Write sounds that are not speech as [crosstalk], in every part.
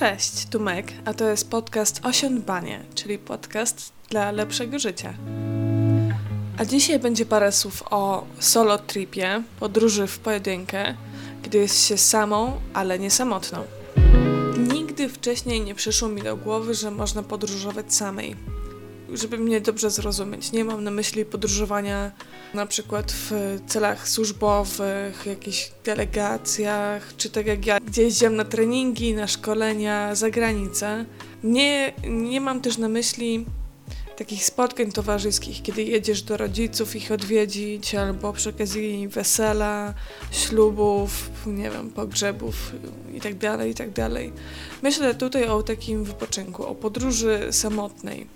Cześć, tu Meg, a to jest podcast Osiądbanie, czyli podcast dla lepszego życia. A dzisiaj będzie parę słów o solo tripie, podróży w pojedynkę, gdy jest się samą, ale nie samotną. Nigdy wcześniej nie przyszło mi do głowy, że można podróżować samej żeby mnie dobrze zrozumieć. Nie mam na myśli podróżowania na przykład w celach służbowych, jakichś delegacjach, czy tak jak ja, gdzie jeździłam na treningi, na szkolenia za granicę. Nie, nie mam też na myśli takich spotkań towarzyskich, kiedy jedziesz do rodziców ich odwiedzić, albo przy okazji wesela, ślubów, nie wiem, pogrzebów itd., tak itd. Tak Myślę tutaj o takim wypoczynku, o podróży samotnej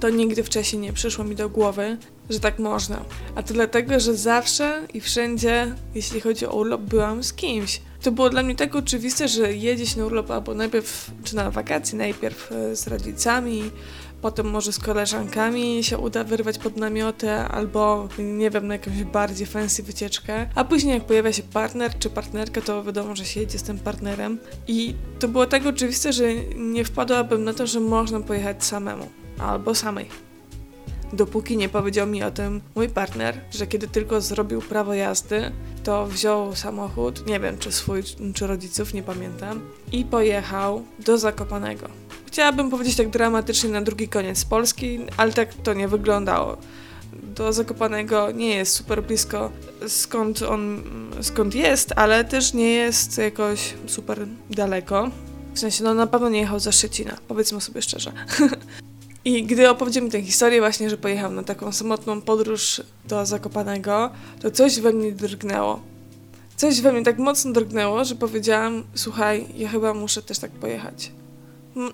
to nigdy wcześniej nie przyszło mi do głowy, że tak można. A to dlatego, że zawsze i wszędzie, jeśli chodzi o urlop, byłam z kimś. To było dla mnie tak oczywiste, że jedzie się na urlop albo najpierw, czy na wakacje, najpierw e, z rodzicami, potem może z koleżankami się uda wyrwać pod namioty, albo nie wiem, na jakąś bardziej fancy wycieczkę. A później jak pojawia się partner czy partnerka, to wiadomo, że się jedzie z tym partnerem. I to było tak oczywiste, że nie wpadłabym na to, że można pojechać samemu albo samej. Dopóki nie powiedział mi o tym mój partner, że kiedy tylko zrobił prawo jazdy, to wziął samochód, nie wiem czy swój, czy rodziców, nie pamiętam, i pojechał do Zakopanego. Chciałabym powiedzieć tak dramatycznie na drugi koniec Polski, ale tak to nie wyglądało. Do Zakopanego nie jest super blisko skąd on skąd jest, ale też nie jest jakoś super daleko. W sensie, no na pewno nie jechał za Szczecina, powiedzmy sobie szczerze. [laughs] I gdy opowiedział mi tę historię właśnie, że pojechał na taką samotną podróż do Zakopanego, to coś we mnie drgnęło. Coś we mnie tak mocno drgnęło, że powiedziałam, słuchaj, ja chyba muszę też tak pojechać.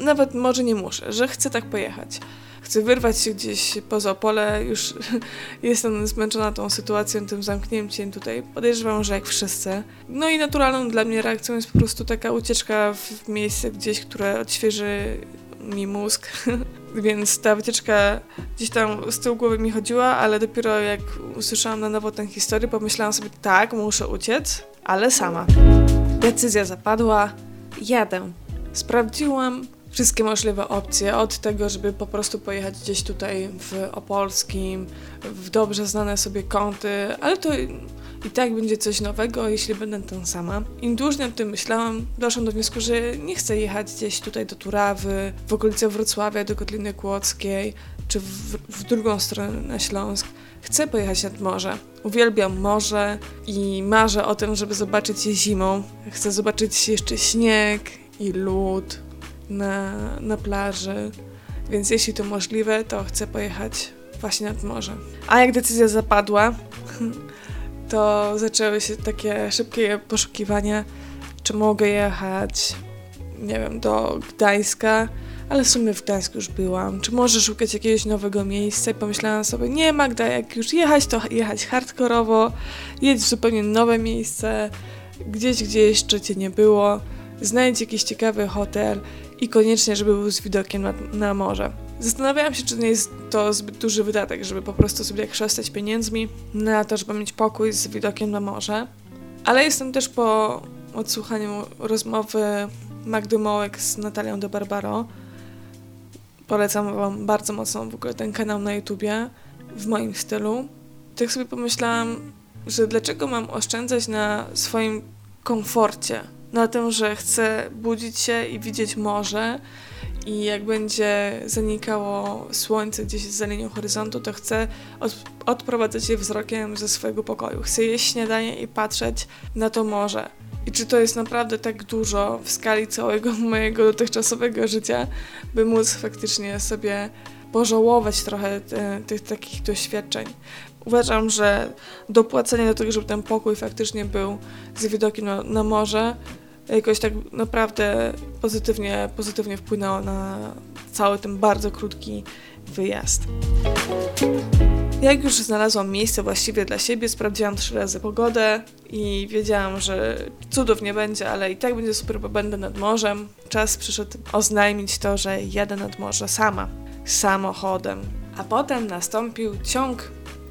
Nawet może nie muszę, że chcę tak pojechać. Chcę wyrwać się gdzieś poza pole, już [laughs] jestem zmęczona tą sytuacją, tym zamknięciem tutaj. Podejrzewam, że jak wszyscy. No i naturalną dla mnie reakcją jest po prostu taka ucieczka w miejsce gdzieś, które odświeży mi mózg, [laughs] więc ta wycieczka gdzieś tam z tyłu głowy mi chodziła, ale dopiero jak usłyszałam na nowo tę historię, pomyślałam sobie, tak, muszę uciec, ale sama. Decyzja zapadła, jadę. Sprawdziłam wszystkie możliwe opcje, od tego, żeby po prostu pojechać gdzieś tutaj w Opolskim, w dobrze znane sobie kąty, ale to i tak będzie coś nowego, jeśli będę tam sama. Im dłużej nad tym myślałam, doszłam do wniosku, że nie chcę jechać gdzieś tutaj do Turawy, w okolice Wrocławia, do Kotliny Kłodzkiej, czy w, w drugą stronę na Śląsk. Chcę pojechać nad morze. Uwielbiam morze i marzę o tym, żeby zobaczyć je zimą. Chcę zobaczyć jeszcze śnieg i lód na, na plaży. Więc jeśli to możliwe, to chcę pojechać właśnie nad morze. A jak decyzja zapadła, [laughs] to zaczęły się takie szybkie poszukiwania, czy mogę jechać, nie wiem, do Gdańska, ale w sumie w Gdańsku już byłam. Czy może szukać jakiegoś nowego miejsca? I pomyślałam sobie, nie Magda, jak już jechać, to jechać hardkorowo, jedź w zupełnie nowe miejsce, gdzieś, gdzie jeszcze cię nie było, znajdź jakiś ciekawy hotel i koniecznie, żeby był z widokiem na, na morze. Zastanawiałam się, czy nie jest to zbyt duży wydatek, żeby po prostu sobie szastać pieniędzmi na to, żeby mieć pokój z widokiem na morze. Ale jestem też po odsłuchaniu rozmowy Magdy Mołek z Natalią de Barbaro. Polecam Wam bardzo mocno w ogóle ten kanał na YouTubie w moim stylu. Tak sobie pomyślałam, że dlaczego mam oszczędzać na swoim komforcie, na tym, że chcę budzić się i widzieć morze, i jak będzie zanikało słońce gdzieś za linią horyzontu, to chcę od, odprowadzać je wzrokiem ze swojego pokoju. Chcę jeść śniadanie i patrzeć na to morze. I czy to jest naprawdę tak dużo w skali całego [laughs] mojego dotychczasowego życia, by móc faktycznie sobie pożałować trochę tych takich doświadczeń. Uważam, że dopłacenie do tego, żeby ten pokój faktycznie był z widokiem na, na morze, jakoś tak naprawdę pozytywnie, pozytywnie wpłynęło na cały ten bardzo krótki wyjazd. Jak już znalazłam miejsce właściwie dla siebie, sprawdziłam trzy razy pogodę i wiedziałam, że cudów nie będzie, ale i tak będzie super, bo będę nad morzem. Czas przyszedł oznajmić to, że jadę nad morze sama, samochodem. A potem nastąpił ciąg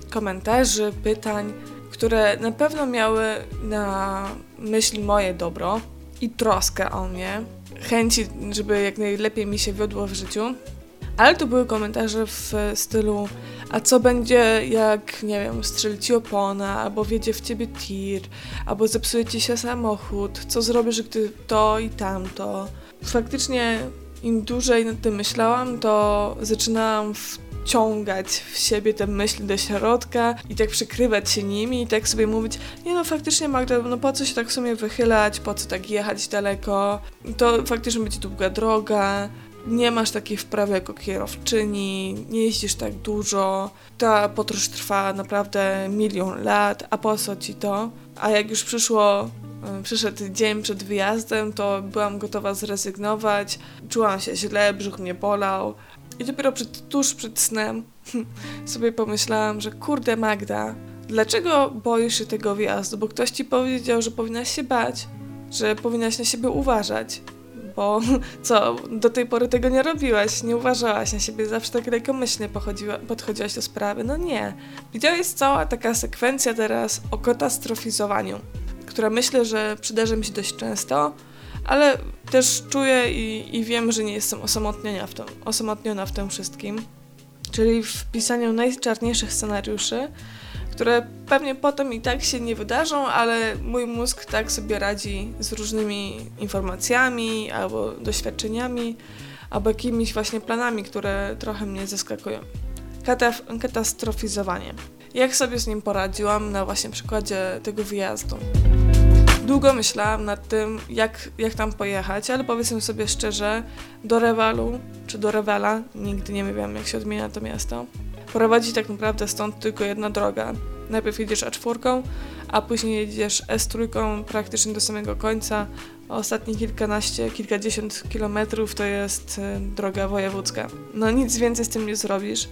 komentarzy, pytań, które na pewno miały na myśli moje dobro, i troskę o mnie, chęci, żeby jak najlepiej mi się wiodło w życiu. Ale to były komentarze w stylu a co będzie jak, nie wiem, strzeli ci opona, albo wiedzie w ciebie tir, albo zepsuje ci się samochód, co zrobisz, gdy to i tamto. Faktycznie im dłużej nad tym myślałam, to zaczynałam wciągać w siebie te myśli do środka i tak przykrywać się nimi i tak sobie mówić, nie no faktycznie Magda, no po co się tak w sumie wychylać, po co tak jechać daleko, to faktycznie będzie długa droga, nie masz takiej wprawy jako kierowczyni, nie jeździsz tak dużo, ta podróż trwa naprawdę milion lat, a po co ci to? A jak już przyszło, e, przyszedł dzień przed wyjazdem, to byłam gotowa zrezygnować, czułam się źle, brzuch mnie bolał. I dopiero przed, tuż przed snem [laughs] sobie pomyślałam, że kurde Magda, dlaczego boisz się tego wyjazdu? Bo ktoś ci powiedział, że powinnaś się bać, że powinnaś na siebie uważać bo [laughs] co, do tej pory tego nie robiłaś, nie uważałaś na siebie, zawsze tak lekkomyślnie podchodziłaś do sprawy. No nie. Widziała jest cała taka sekwencja teraz o katastrofizowaniu, która myślę, że przydarzy mi się dość często, ale też czuję i, i wiem, że nie jestem osamotniona w, tym, osamotniona w tym wszystkim. Czyli w pisaniu najczarniejszych scenariuszy, które pewnie potem i tak się nie wydarzą, ale mój mózg tak sobie radzi z różnymi informacjami albo doświadczeniami, albo jakimiś właśnie planami, które trochę mnie zaskakują. Kataf- katastrofizowanie. Jak sobie z nim poradziłam na właśnie przykładzie tego wyjazdu. Długo myślałam nad tym, jak, jak tam pojechać, ale powiedzmy sobie szczerze, do Rewalu, czy do Rewela, nigdy nie wiem jak się odmienia to miasto, prowadzi tak naprawdę stąd tylko jedna droga. Najpierw jedziesz A4, a później jedziesz S3 praktycznie do samego końca. Ostatnie kilkanaście, kilkadziesiąt kilometrów to jest y, droga wojewódzka. No nic więcej z tym nie zrobisz.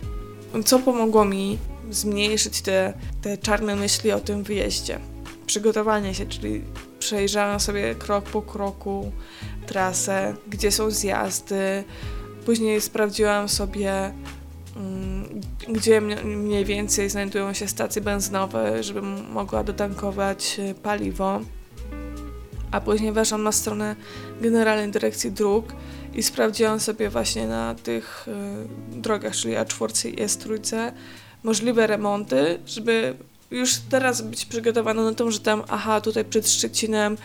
Co pomogło mi zmniejszyć te, te czarne myśli o tym wyjeździe? Przygotowanie się, czyli przejrzałam sobie krok po kroku trasę, gdzie są zjazdy. Później sprawdziłam sobie Mm, gdzie mniej więcej znajdują się stacje benzynowe, żebym mogła dotankować e, paliwo. A później weszłam na stronę Generalnej Dyrekcji Dróg i sprawdziłam sobie właśnie na tych y, drogach, czyli A4 i S3, możliwe remonty, żeby już teraz być przygotowana na to, że tam, aha, tutaj przed Szczecinem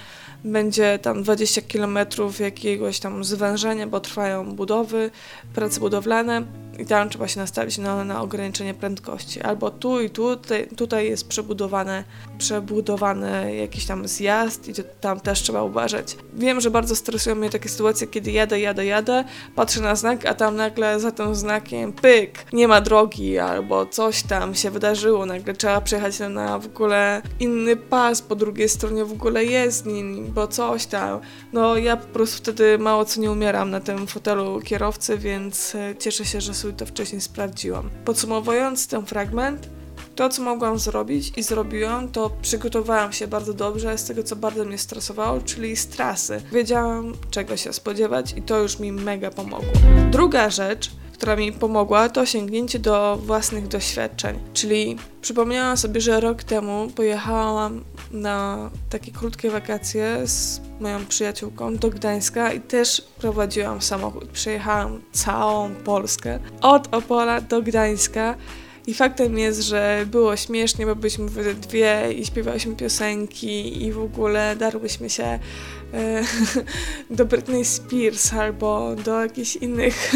będzie tam 20 km jakiegoś tam zwężenia, bo trwają budowy, prace budowlane i tam trzeba się nastawić na, na ograniczenie prędkości. Albo tu i tu, tutaj, tutaj jest przebudowane, przebudowany jakiś tam zjazd i tam też trzeba uważać. Wiem, że bardzo stresują mnie takie sytuacje, kiedy jadę, jadę, jadę, patrzę na znak, a tam nagle za tym znakiem pyk, nie ma drogi albo coś tam się wydarzyło, nagle trzeba przejechać na w ogóle inny pas, po drugiej stronie w ogóle jest nim, bo coś tam. No ja po prostu wtedy mało co nie umieram na tym fotelu kierowcy, więc e, cieszę się, że sobie to wcześniej sprawdziłam. Podsumowując ten fragment, to, co mogłam zrobić i zrobiłam, to przygotowałam się bardzo dobrze z tego, co bardzo mnie stresowało, czyli z trasy. Wiedziałam, czego się spodziewać i to już mi mega pomogło. Druga rzecz, która mi pomogła, to sięgnięcie do własnych doświadczeń. Czyli przypomniałam sobie, że rok temu pojechałam na takie krótkie wakacje z moją przyjaciółką do Gdańska i też prowadziłam samochód. Przejechałam całą Polskę od Opola do Gdańska. I faktem jest, że było śmiesznie, bo byliśmy we dwie i śpiewałyśmy piosenki i w ogóle darłyśmy się e, [laughs] do Britney Spears albo do jakichś innych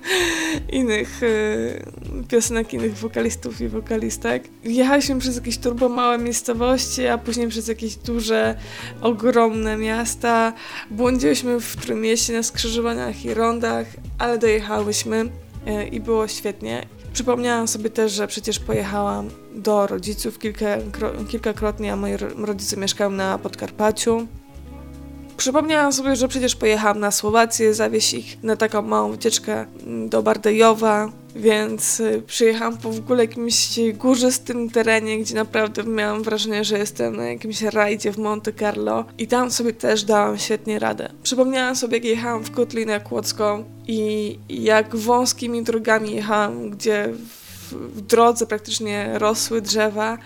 [laughs] innych e, piosenek, innych wokalistów i wokalistek. Jechaliśmy przez jakieś turbo małe miejscowości, a później przez jakieś duże, ogromne miasta. Błądziłyśmy w Trójmieście na skrzyżowaniach i rondach, ale dojechałyśmy e, i było świetnie. Przypomniałam sobie też, że przecież pojechałam do rodziców kilka, kilkakrotnie, a moi rodzice mieszkają na Podkarpaciu. Przypomniałam sobie, że przecież pojechałam na Słowację, zawieźć ich na taką małą wycieczkę mm, do Bardejowa, więc y, przyjechałam po w ogóle jakimś górzystym terenie, gdzie naprawdę miałam wrażenie, że jestem na jakimś rajdzie w Monte Carlo i tam sobie też dałam świetnie radę. Przypomniałam sobie, jak jechałam w Kotlinę Kłodzką i jak wąskimi drogami jechałam, gdzie w, drodze praktycznie rosły drzewa,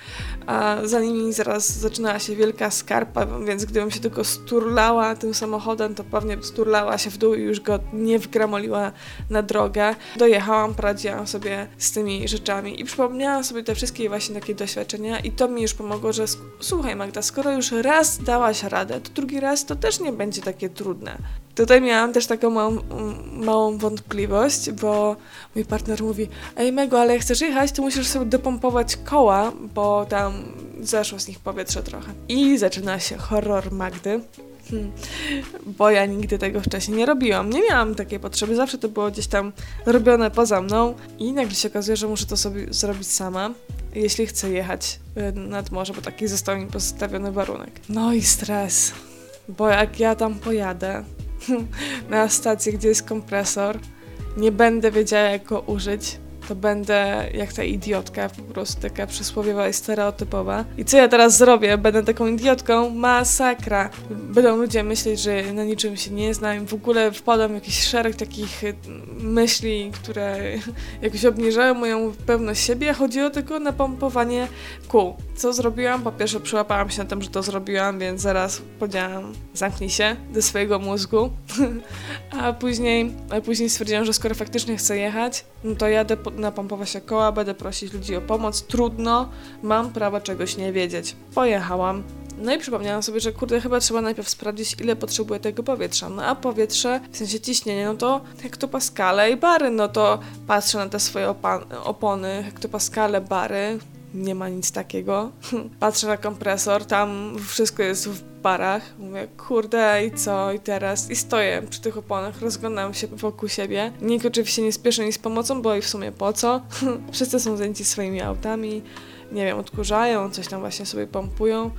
a za nimi zaraz zaczynała się wielka skarpa, więc gdybym się tylko sturlała tym samochodem, to pewnie sturlała się w dół i już go nie wgramoliła na drogę. Dojechałam, poradziłam sobie z tymi rzeczami i przypomniałam sobie te wszystkie właśnie takie doświadczenia i to mi już pomogło, że słuchaj Magda, skoro już raz dałaś radę, to drugi raz to też nie będzie takie trudne. Tutaj miałam też taką małą, małą wątpliwość, bo mój partner mówi Ej Mego, ale jak chcesz jechać, to musisz sobie dopompować koła, bo tam zeszło z nich powietrze trochę. I zaczyna się horror Magdy. Hmm. Bo ja nigdy tego wcześniej nie robiłam. Nie miałam takiej potrzeby, zawsze to było gdzieś tam robione poza mną i nagle się okazuje, że muszę to sobie zrobić sama, jeśli chcę jechać y, nad morze, bo taki został mi postawiony warunek. No i stres, bo jak ja tam pojadę, [laughs] na stację, gdzie jest kompresor, nie będę wiedziała, jak go użyć, to będę jak ta idiotka, po prostu taka przysłowiowa i stereotypowa. I co ja teraz zrobię? Będę taką idiotką? Masakra! Będą ludzie myśleć, że na niczym się nie znam. W ogóle wpadam w jakiś szereg takich y, myśli, które [laughs] jakoś obniżają moją pewność siebie. Tylko o napompowanie kół. Co zrobiłam? Po pierwsze przyłapałam się na tym, że to zrobiłam, więc zaraz powiedziałam zamknij się do swojego mózgu. [laughs] a później, a później stwierdziłam, że skoro faktycznie chcę jechać, no to jadę napompować się koła, będę prosić ludzi o pomoc. Trudno, mam prawo czegoś nie wiedzieć. Pojechałam. No i przypomniałam sobie, że kurde, chyba trzeba najpierw sprawdzić, ile potrzebuję tego powietrza. No a powietrze, w sensie ciśnienie, no to hektopaskale i bary, no to patrzę na te swoje opony, hektopaskale, bary, nie ma nic takiego. [laughs] Patrzę na kompresor, tam wszystko jest w barach. Mówię, kurde, i co, i teraz? I stoję przy tych oponach, rozglądam się wokół siebie. Nikt oczywiście nie spieszy nic z pomocą, bo i w sumie po co? [laughs] Wszyscy są zajęci swoimi autami, nie wiem, odkurzają, coś tam właśnie sobie pompują.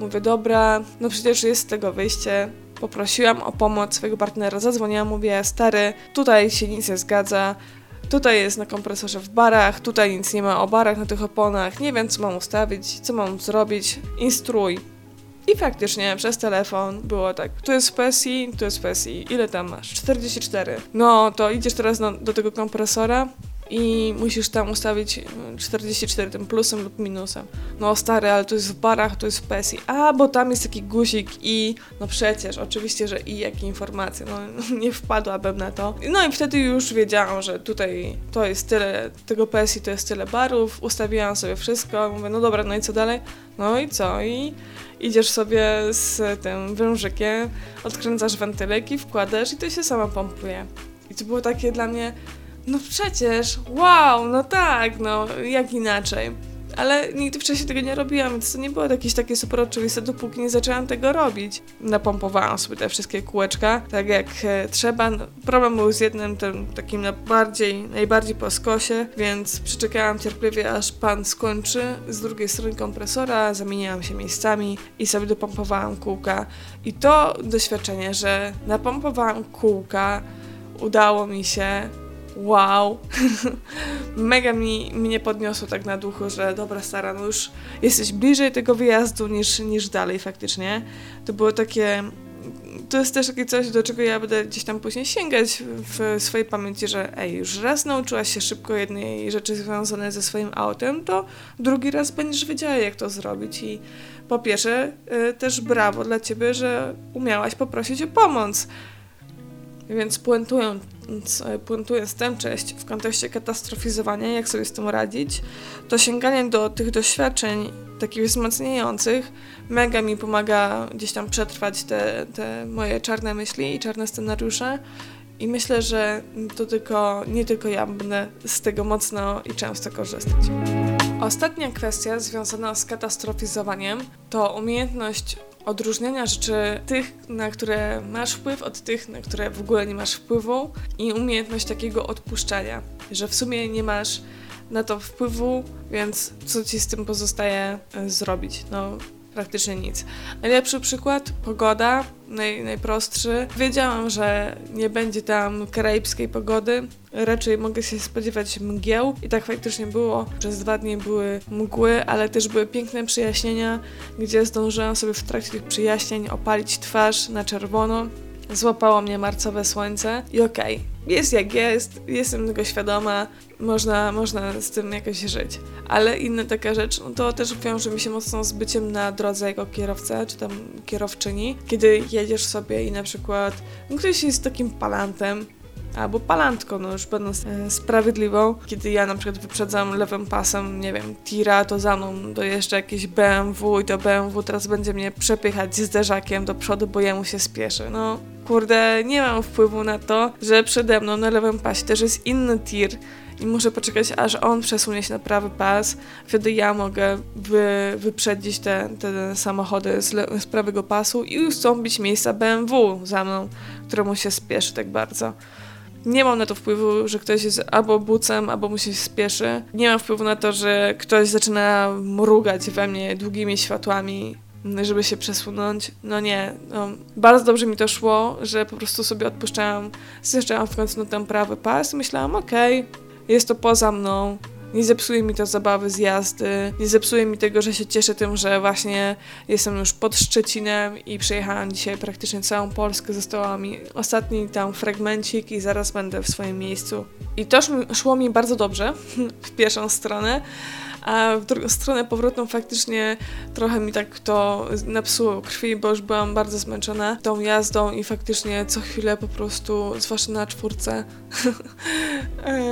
Mówię, dobra, no przecież jest z tego wyjście. Poprosiłam o pomoc swojego partnera, zadzwoniłam, mówię, stary, tutaj się nic nie zgadza, Tutaj jest na kompresorze w barach, tutaj nic nie ma o barach na tych oponach, nie wiem co mam ustawić, co mam zrobić, instruuj. I faktycznie przez telefon było tak, tu jest PSI, tu jest PSI, ile tam masz? 44. No to idziesz teraz no, do tego kompresora, i musisz tam ustawić 44 tym plusem lub minusem. No stary, ale to jest w barach, to jest w PSI. A, bo tam jest taki guzik i no przecież, oczywiście, że i jakie informacje, no [laughs] nie wpadłabym na to. No i wtedy już wiedziałam, że tutaj to jest tyle, tego PSI to jest tyle barów, ustawiłam sobie wszystko, mówię, no dobra, no i co dalej? No i co? I idziesz sobie z tym wężykiem, odkręcasz wentylek i wkładasz i to się sama pompuje. I to było takie dla mnie no przecież, wow, no tak, no jak inaczej. Ale nigdy wcześniej tego nie robiłam, więc to nie było jakieś takie super oczywiste, dopóki nie zaczęłam tego robić. Napompowałam sobie te wszystkie kółeczka, tak jak e, trzeba. No, problem był z jednym, tym takim najbardziej, najbardziej po skosie, więc przyczekałam cierpliwie, aż pan skończy. Z drugiej strony kompresora zamieniałam się miejscami i sobie dopompowałam kółka. I to doświadczenie, że napompowałam kółka, udało mi się wow, [laughs] mega mi, mnie podniosło tak na duchu, że dobra stara, no już jesteś bliżej tego wyjazdu niż, niż dalej faktycznie. To było takie, to jest też takie coś, do czego ja będę gdzieś tam później sięgać w swojej pamięci, że ej, już raz nauczyłaś się szybko jednej rzeczy związanej ze swoim autem, to drugi raz będziesz wiedziała, jak to zrobić i po pierwsze y, też brawo dla ciebie, że umiałaś poprosić o pomoc. Więc puentując, puentując tę część w kontekście katastrofizowania, jak sobie z tym radzić, to sięganie do tych doświadczeń takich wzmacniających mega mi pomaga gdzieś tam przetrwać te, te moje czarne myśli i czarne scenariusze. I myślę, że to tylko, nie tylko ja będę z tego mocno i często korzystać. Ostatnia kwestia związana z katastrofizowaniem to umiejętność odróżniania rzeczy tych, na które masz wpływ, od tych, na które w ogóle nie masz wpływu i umiejętność takiego odpuszczania, że w sumie nie masz na to wpływu, więc co ci z tym pozostaje e, zrobić? No, praktycznie nic. Najlepszy przykład, pogoda, naj, najprostszy. Wiedziałam, że nie będzie tam karaibskiej pogody, raczej mogę się spodziewać mgieł i tak faktycznie było. Przez dwa dni były mgły, ale też były piękne przyjaśnienia, gdzie zdążyłam sobie w trakcie tych przyjaśnień opalić twarz na czerwono złapało mnie marcowe słońce i okej, okay, jest jak jest, jestem tego świadoma, można, można z tym jakoś żyć. Ale inna taka rzecz, no to też wiąże mi się mocno z byciem na drodze jako kierowca, czy tam kierowczyni, kiedy jedziesz sobie i na przykład no ktoś jest takim palantem, albo palantką, no już będąc e, sprawiedliwą. Kiedy ja na przykład wyprzedzam lewym pasem, nie wiem, tira, to za mną dojeżdża jakieś BMW i to BMW teraz będzie mnie przepychać zderzakiem do przodu, bo jemu się spieszy. No, kurde, nie mam wpływu na to, że przede mną na lewym pasie też jest inny tir i muszę poczekać, aż on przesunie się na prawy pas. Wtedy ja mogę wy, wyprzedzić te, te samochody z, le, z prawego pasu i ustąpić miejsca BMW za mną, któremu się spieszy tak bardzo. Nie mam na to wpływu, że ktoś jest albo bucem, albo mu się spieszy. Nie mam wpływu na to, że ktoś zaczyna mrugać we mnie długimi światłami, żeby się przesunąć. No nie. No, bardzo dobrze mi to szło, że po prostu sobie odpuszczałam, zjeżdżałam w końcu na ten prawy pas i myślałam, okej, okay, jest to poza mną, nie zepsuje mi to zabawy z jazdy, nie zepsuje mi tego, że się cieszę tym, że właśnie jestem już pod Szczecinem i przejechałam dzisiaj praktycznie całą Polskę, została mi ostatni tam fragmencik i zaraz będę w swoim miejscu. I to szło mi bardzo dobrze [laughs] w pierwszą stronę, a w drugą stronę powrotną faktycznie trochę mi tak to napsuło krwi, bo już byłam bardzo zmęczona tą jazdą i faktycznie co chwilę po prostu, zwłaszcza na czwórce, [laughs] e,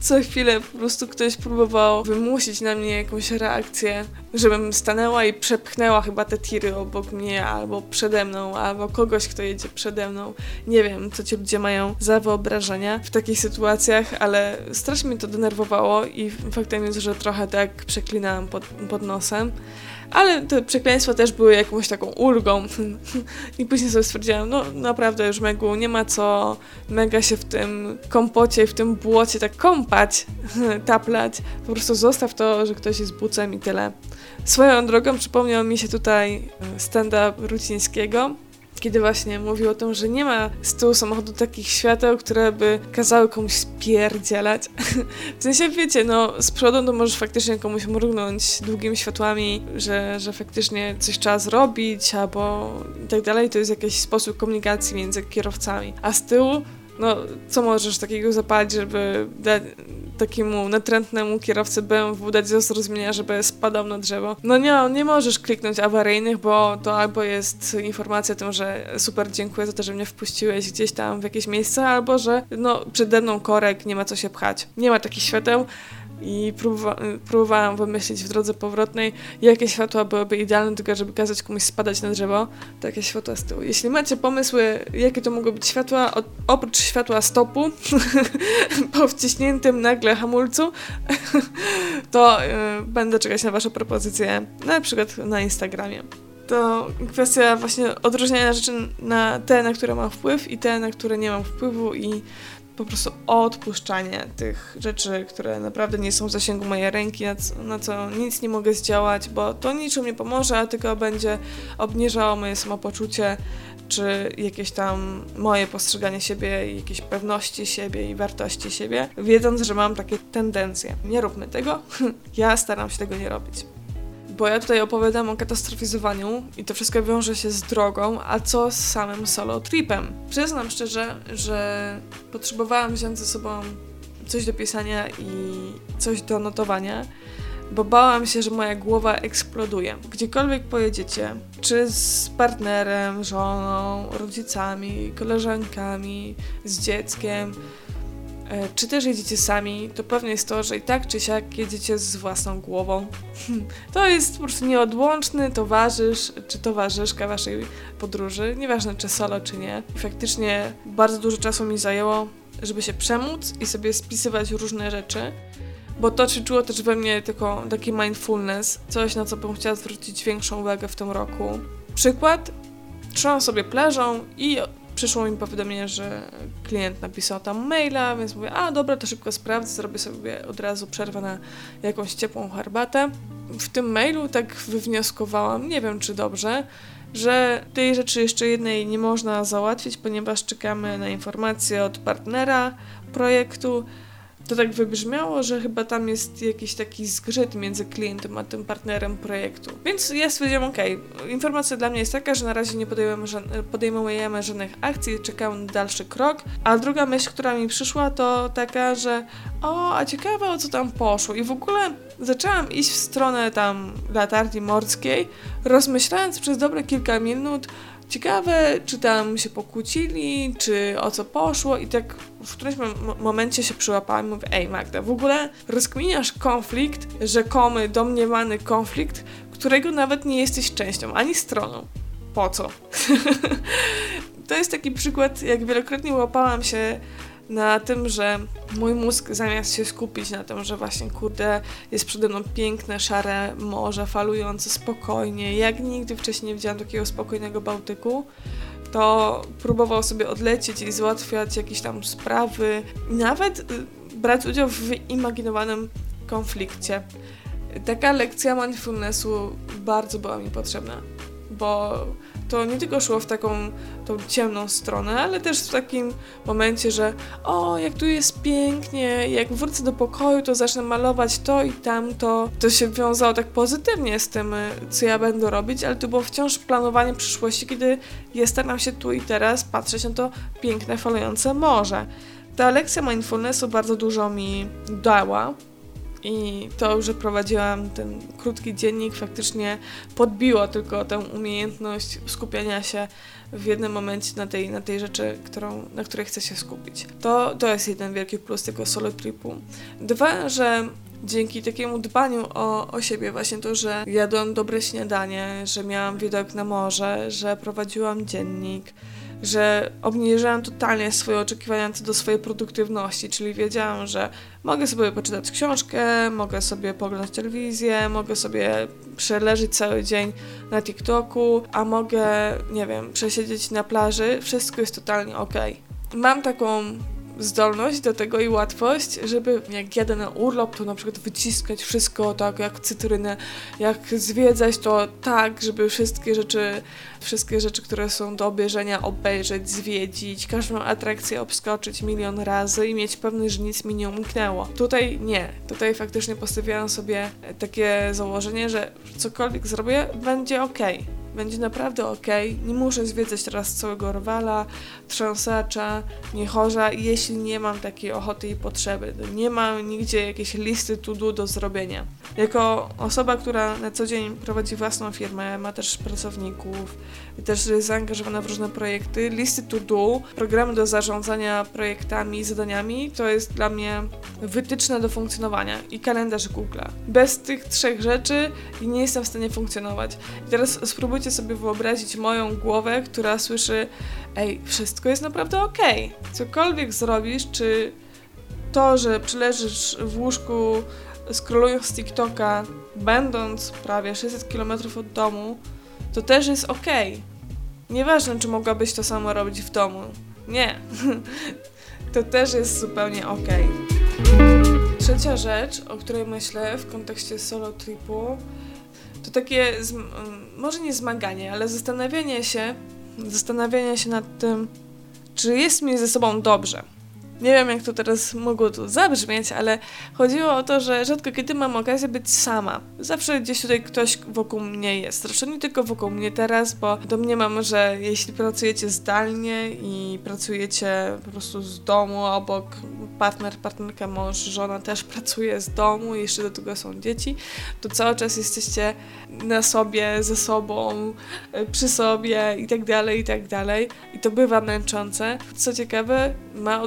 co chwilę po prostu ktoś próbował wymusić na mnie jakąś reakcję, żebym stanęła i przepchnęła chyba te tiry obok mnie, albo przede mną, albo kogoś, kto jedzie przede mną. Nie wiem, co ci ludzie mają za wyobrażenia w takich sytuacjach, ale strasznie mnie to denerwowało i faktem jest, że trochę tak przeklinałam pod, pod nosem. Ale te przekleństwa też były jakąś taką ulgą. I później sobie stwierdziłam, no naprawdę już Megu, nie ma co mega się w tym kompocie, w tym błocie tak kąpać, [laughs] taplać. Po prostu zostaw to, że ktoś jest bucem i tyle. Swoją drogą przypomniał mi się tutaj stand-up Rucińskiego, kiedy właśnie mówił o tym, że nie ma z tyłu samochodu takich świateł, które by kazały komuś spierdzielać. [laughs] w sensie, wiecie, no z przodu to możesz faktycznie komuś mrugnąć długimi światłami, że, że faktycznie coś trzeba zrobić, albo i tak dalej. To jest jakiś sposób komunikacji między kierowcami. A z tyłu no, co możesz takiego zapalić, żeby takiemu natrętnemu kierowcy BMW dać do zrozumienia, żeby spadał na drzewo? No nie, nie możesz kliknąć awaryjnych, bo to albo jest informacja o tym, że super, dziękuję za to, że mnie wpuściłeś gdzieś tam w jakieś miejsce, albo że no, przede mną korek, nie ma co się pchać. Nie ma takich świateł, i próbowa próbowałam wymyślić w drodze powrotnej, jakie światła byłyby idealne, tylko żeby kazać komuś spadać na drzewo, takie światła z tyłu. Jeśli macie pomysły, jakie to mogą być światła, oprócz światła stopu, [laughs] po wciśniętym nagle hamulcu, [laughs] to yy, będę czekać na Wasze propozycje, na przykład na Instagramie to kwestia właśnie odróżniania rzeczy na te, na które mam wpływ i te, na które nie mam wpływu i po prostu odpuszczanie tych rzeczy, które naprawdę nie są w zasięgu mojej ręki, na co, na co nic nie mogę zdziałać, bo to niczym nie pomoże, a tylko będzie obniżało moje samopoczucie, czy jakieś tam moje postrzeganie siebie, jakieś pewności siebie i wartości siebie, wiedząc, że mam takie tendencje. Nie róbmy tego, [laughs] ja staram się tego nie robić bo ja tutaj opowiadam o katastrofizowaniu i to wszystko wiąże się z drogą, a co z samym solo tripem. Przyznam szczerze, że potrzebowałam wziąć ze sobą coś do pisania i coś do notowania, bo bałam się, że moja głowa eksploduje. Gdziekolwiek pojedziecie, czy z partnerem, żoną, rodzicami, koleżankami, z dzieckiem, czy też jedziecie sami, to pewnie jest to, że i tak czy siak jedziecie z własną głową. To jest po prostu nieodłączny towarzysz czy towarzyszka waszej podróży, nieważne czy solo czy nie. Faktycznie bardzo dużo czasu mi zajęło, żeby się przemóc i sobie spisywać różne rzeczy, bo to czyniło też we mnie tylko taki mindfulness, coś na co bym chciała zwrócić większą uwagę w tym roku. Przykład, trzymam sobie plażą i przyszło mi powiadomienie, że klient napisał tam maila, więc mówię, a dobra, to szybko sprawdzę, zrobię sobie od razu przerwę na jakąś ciepłą herbatę. W tym mailu tak wywnioskowałam, nie wiem czy dobrze, że tej rzeczy jeszcze jednej nie można załatwić, ponieważ czekamy na informacje od partnera projektu, to tak wybrzmiało, że chyba tam jest jakiś taki zgrzyt między klientem a tym partnerem projektu. Więc ja stwierdziłam, ok, informacja dla mnie jest taka, że na razie nie podejmujemy, podejmujemy żadnych akcji, czekamy na dalszy krok. A druga myśl, która mi przyszła, to taka, że o, a ciekawe o co tam poszło. I w ogóle zaczęłam iść w stronę tam latarni morskiej, rozmyślając przez dobre kilka minut, ciekawe, czy tam się pokłócili, czy o co poszło i tak w którymś momencie się przyłapałam i mówię, ej Magda, w ogóle rozkminiasz konflikt, rzekomy, domniemany konflikt, którego nawet nie jesteś częścią, ani stroną. Po co? [laughs] to jest taki przykład, jak wielokrotnie łapałam się na tym, że mój mózg zamiast się skupić na tym, że właśnie kurde jest przede mną piękne, szare morze, falujące spokojnie, jak nigdy wcześniej nie widziałam takiego spokojnego Bałtyku, to próbował sobie odlecieć i załatwiać jakieś tam sprawy, nawet y, brać udział w wyimaginowanym konflikcie. Taka lekcja mindfulnessu bardzo była mi potrzebna, bo to nie tylko szło w taką tą ciemną stronę, ale też w takim momencie, że o, jak tu jest pięknie, jak wrócę do pokoju, to zacznę malować to i tamto. To się wiązało tak pozytywnie z tym, co ja będę robić, ale to było wciąż planowanie przyszłości, kiedy ja staram się tu i teraz patrzeć na to piękne, falujące morze. Ta lekcja mindfulnessu bardzo dużo mi dała, i to, że prowadziłam ten krótki dziennik, faktycznie podbiło tylko tę umiejętność skupiania się w jednym momencie na tej, na tej rzeczy, którą, na której chcę się skupić. To, to jest jeden wielki plus tego solo tripu. Dwa, że dzięki takiemu dbaniu o, o siebie, właśnie to, że jadłam dobre śniadanie, że miałam widok na morze, że prowadziłam dziennik, że obniżyłam totalnie swoje oczekiwania co do swojej produktywności, czyli wiedziałam, że mogę sobie poczytać książkę, mogę sobie poglądać telewizję, mogę sobie przeleżeć cały dzień na TikToku, a mogę, nie wiem, przesiedzieć na plaży, wszystko jest totalnie ok. Mam taką zdolność do tego i łatwość, żeby jak jadę na urlop, to na przykład wyciskać wszystko tak jak cytrynę, jak zwiedzać to tak, żeby wszystkie rzeczy, wszystkie rzeczy, które są do obejrzenia, obejrzeć, zwiedzić, każdą atrakcję obskoczyć milion razy i mieć pewność, że nic mi nie umknęło. Tutaj nie. Tutaj faktycznie postawiłam sobie takie założenie, że cokolwiek zrobię, będzie ok będzie naprawdę ok. Nie muszę zwiedzać teraz całego rwala, trząsacza, niechorza, jeśli nie mam takiej ochoty i potrzeby. Nie mam nigdzie jakiejś listy to do zrobienia. Jako osoba, która na co dzień prowadzi własną firmę, ma też pracowników, też jest zaangażowana w różne projekty, listy to do, programy do zarządzania projektami i zadaniami, to jest dla mnie wytyczne do funkcjonowania i kalendarz Google'a. Bez tych trzech rzeczy nie jestem w stanie funkcjonować. I teraz spróbujcie sobie wyobrazić moją głowę, która słyszy ej, wszystko jest naprawdę okej. Cokolwiek zrobisz, czy to, że przyleżysz w łóżku scrollując TikToka, będąc prawie 600 km od domu, to też jest. Okay. Nieważne, czy mogłabyś to samo robić w domu. Nie. [laughs] to też jest zupełnie. Okay. Trzecia rzecz, o której myślę w kontekście solo tripu, to takie, może nie zmaganie, ale zastanawianie się, zastanawianie się nad tym, czy jest mi ze sobą dobrze. Nie wiem, jak to teraz mogło tu zabrzmieć, ale chodziło o to, że rzadko kiedy mam okazję być sama. Zawsze gdzieś tutaj ktoś wokół mnie jest. Zresztą nie tylko wokół mnie teraz, bo domniemam, że jeśli pracujecie zdalnie i pracujecie po prostu z domu, obok partner, partnerka, mąż, żona też pracuje z domu, jeszcze do tego są dzieci, to cały czas jesteście na sobie, ze sobą, przy sobie i tak dalej, i tak dalej. I to bywa męczące. Co ciekawe, ma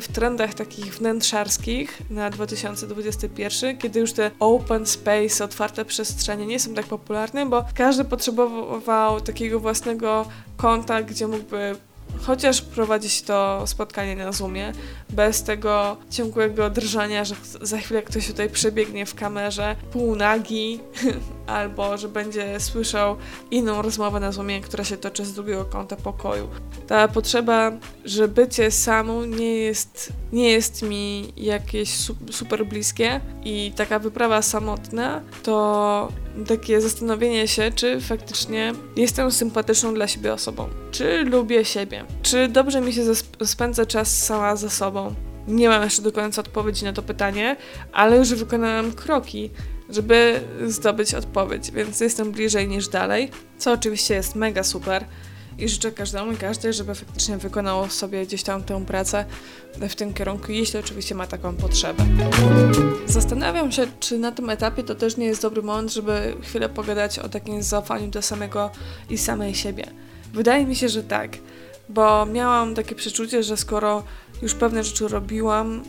w trendach takich wnętrzarskich na 2021, kiedy już te open space, otwarte przestrzenie nie są tak popularne, bo każdy potrzebował takiego własnego konta, gdzie mógłby chociaż prowadzić to spotkanie na Zoomie, bez tego ciągłego drżania, że za chwilę ktoś tutaj przebiegnie w kamerze półnagi, [laughs] albo że będzie słyszał inną rozmowę na Zoomie, która się toczy z drugiego kąta pokoju. Ta potrzeba, że bycie samą nie jest, nie jest mi jakieś super bliskie i taka wyprawa samotna to takie zastanowienie się, czy faktycznie jestem sympatyczną dla siebie osobą. Czy lubię siebie? Czy dobrze mi się spędza czas sama ze sobą? Nie mam jeszcze do końca odpowiedzi na to pytanie, ale już wykonałam kroki, żeby zdobyć odpowiedź, więc jestem bliżej niż dalej, co oczywiście jest mega super i życzę każdemu i każdej, żeby faktycznie wykonało sobie gdzieś tam tę pracę w tym kierunku, jeśli oczywiście ma taką potrzebę. Zastanawiam się, czy na tym etapie to też nie jest dobry moment, żeby chwilę pogadać o takim zaufaniu do samego i samej siebie. Wydaje mi się, że tak, bo miałam takie przeczucie, że skoro już pewne rzeczy robiłam,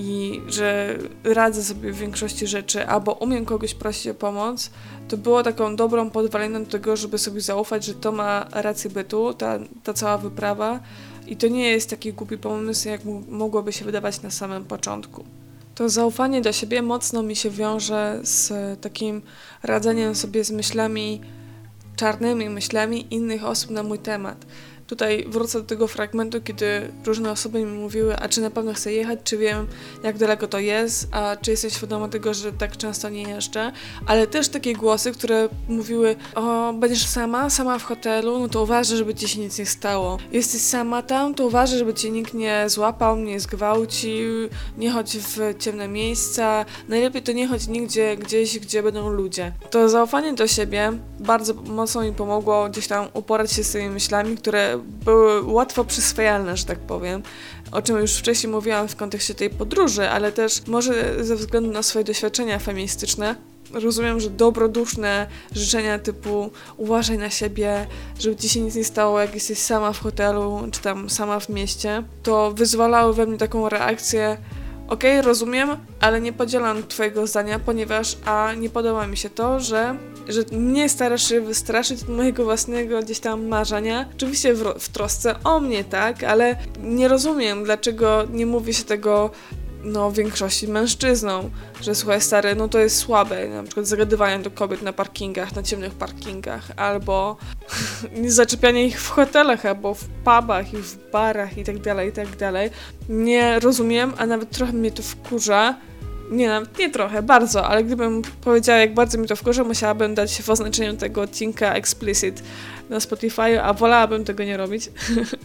i że radzę sobie w większości rzeczy, albo umiem kogoś prosić o pomoc, to było taką dobrą podwaliną do tego, żeby sobie zaufać, że to ma rację bytu, ta, ta cała wyprawa i to nie jest taki głupi pomysł, jak mogłoby się wydawać na samym początku. To zaufanie do siebie mocno mi się wiąże z takim radzeniem sobie z myślami, czarnymi myślami innych osób na mój temat. Tutaj wrócę do tego fragmentu, kiedy różne osoby mi mówiły, a czy na pewno chcę jechać, czy wiem, jak daleko to jest, a czy jesteś świadoma tego, że tak często nie jeżdżę, ale też takie głosy, które mówiły, o, będziesz sama, sama w hotelu, no to uważaj, żeby ci się nic nie stało. Jesteś sama tam, to uważaj, żeby cię nikt nie złapał, nie zgwałcił, nie chodź w ciemne miejsca, najlepiej to nie chodź nigdzie, gdzieś, gdzie będą ludzie. To zaufanie do siebie bardzo mocno mi pomogło gdzieś tam uporać się z tymi myślami, które były łatwo przyswajalne, że tak powiem, o czym już wcześniej mówiłam w kontekście tej podróży, ale też może ze względu na swoje doświadczenia feministyczne, rozumiem, że dobroduszne życzenia typu uważaj na siebie, żeby ci się nic nie stało, jak jesteś sama w hotelu, czy tam sama w mieście, to wyzwalały we mnie taką reakcję okej, okay, rozumiem, ale nie podzielam twojego zdania, ponieważ a nie podoba mi się to, że że mnie starasz się wystraszyć od mojego własnego gdzieś tam marzenia. Oczywiście w, w trosce o mnie, tak, ale nie rozumiem, dlaczego nie mówi się tego no, większości mężczyzną, że słuchaj stary, no to jest słabe, na przykład zagadywanie do kobiet na parkingach, na ciemnych parkingach, albo [laughs] zaczepianie ich w hotelach, albo w pubach i w barach i tak dalej, i tak dalej. Nie rozumiem, a nawet trochę mnie to wkurza, nie, nawet nie trochę, bardzo, ale gdybym powiedziała, jak bardzo mi to wkurza, musiałabym dać w oznaczeniu tego odcinka explicit na Spotify, a wolałabym tego nie robić.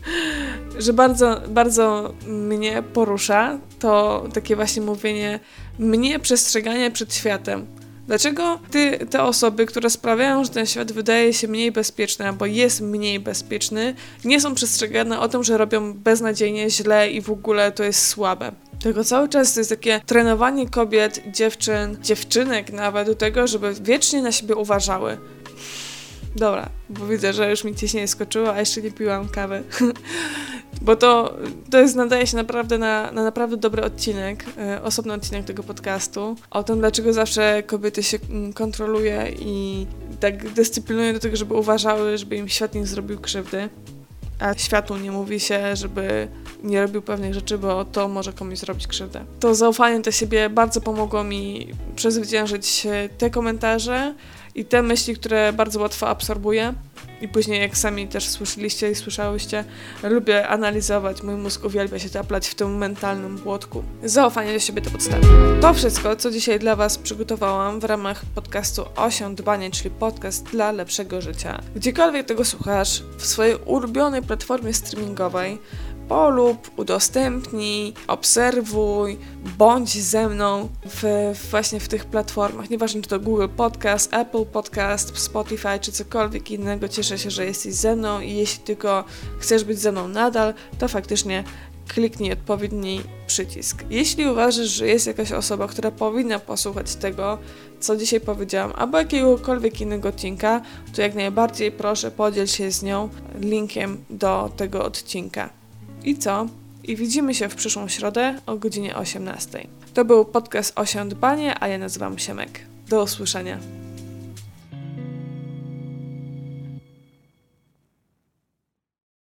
[laughs] że bardzo, bardzo mnie porusza to takie właśnie mówienie, mnie przestrzeganie przed światem. Dlaczego ty, te osoby, które sprawiają, że ten świat wydaje się mniej bezpieczny albo jest mniej bezpieczny, nie są przestrzegane o tym, że robią beznadziejnie źle i w ogóle to jest słabe? Tylko cały czas to jest takie trenowanie kobiet, dziewczyn, dziewczynek nawet do tego, żeby wiecznie na siebie uważały. Dobra, bo widzę, że już mi ciśnienie skoczyło, a jeszcze nie piłam kawy. [laughs] bo to, to jest, nadaje się naprawdę na, na naprawdę dobry odcinek, e, osobny odcinek tego podcastu, o tym, dlaczego zawsze kobiety się mm, kontroluje i tak dyscyplinuje do tego, żeby uważały, żeby im świat nie zrobił krzywdy a światu nie mówi się, żeby nie robił pewnych rzeczy, bo to może komuś zrobić krzywdę. To zaufanie do siebie bardzo pomogło mi przezwyciężyć te komentarze i te myśli, które bardzo łatwo absorbuję. I później, jak sami też słyszeliście i słyszałyście, lubię analizować, mój mózg uwielbia się taplać w tym mentalnym błotku. Zaufanie do siebie to podstawa. To wszystko, co dzisiaj dla Was przygotowałam w ramach podcastu Osią Dbanie, czyli podcast dla lepszego życia. Gdziekolwiek tego słuchasz, w swojej ulubionej platformie streamingowej, polub, udostępnij, obserwuj, bądź ze mną w, właśnie w tych platformach. Nieważne czy to Google Podcast, Apple Podcast, Spotify czy cokolwiek innego. Cieszę się, że jesteś ze mną i jeśli tylko chcesz być ze mną nadal, to faktycznie kliknij odpowiedni przycisk. Jeśli uważasz, że jest jakaś osoba, która powinna posłuchać tego, co dzisiaj powiedziałam, albo jakiegokolwiek innego odcinka, to jak najbardziej proszę podziel się z nią linkiem do tego odcinka. I co? I widzimy się w przyszłą środę o godzinie 18. To był podcast Osią Dbanie, a ja nazywam się Mek. Do usłyszenia.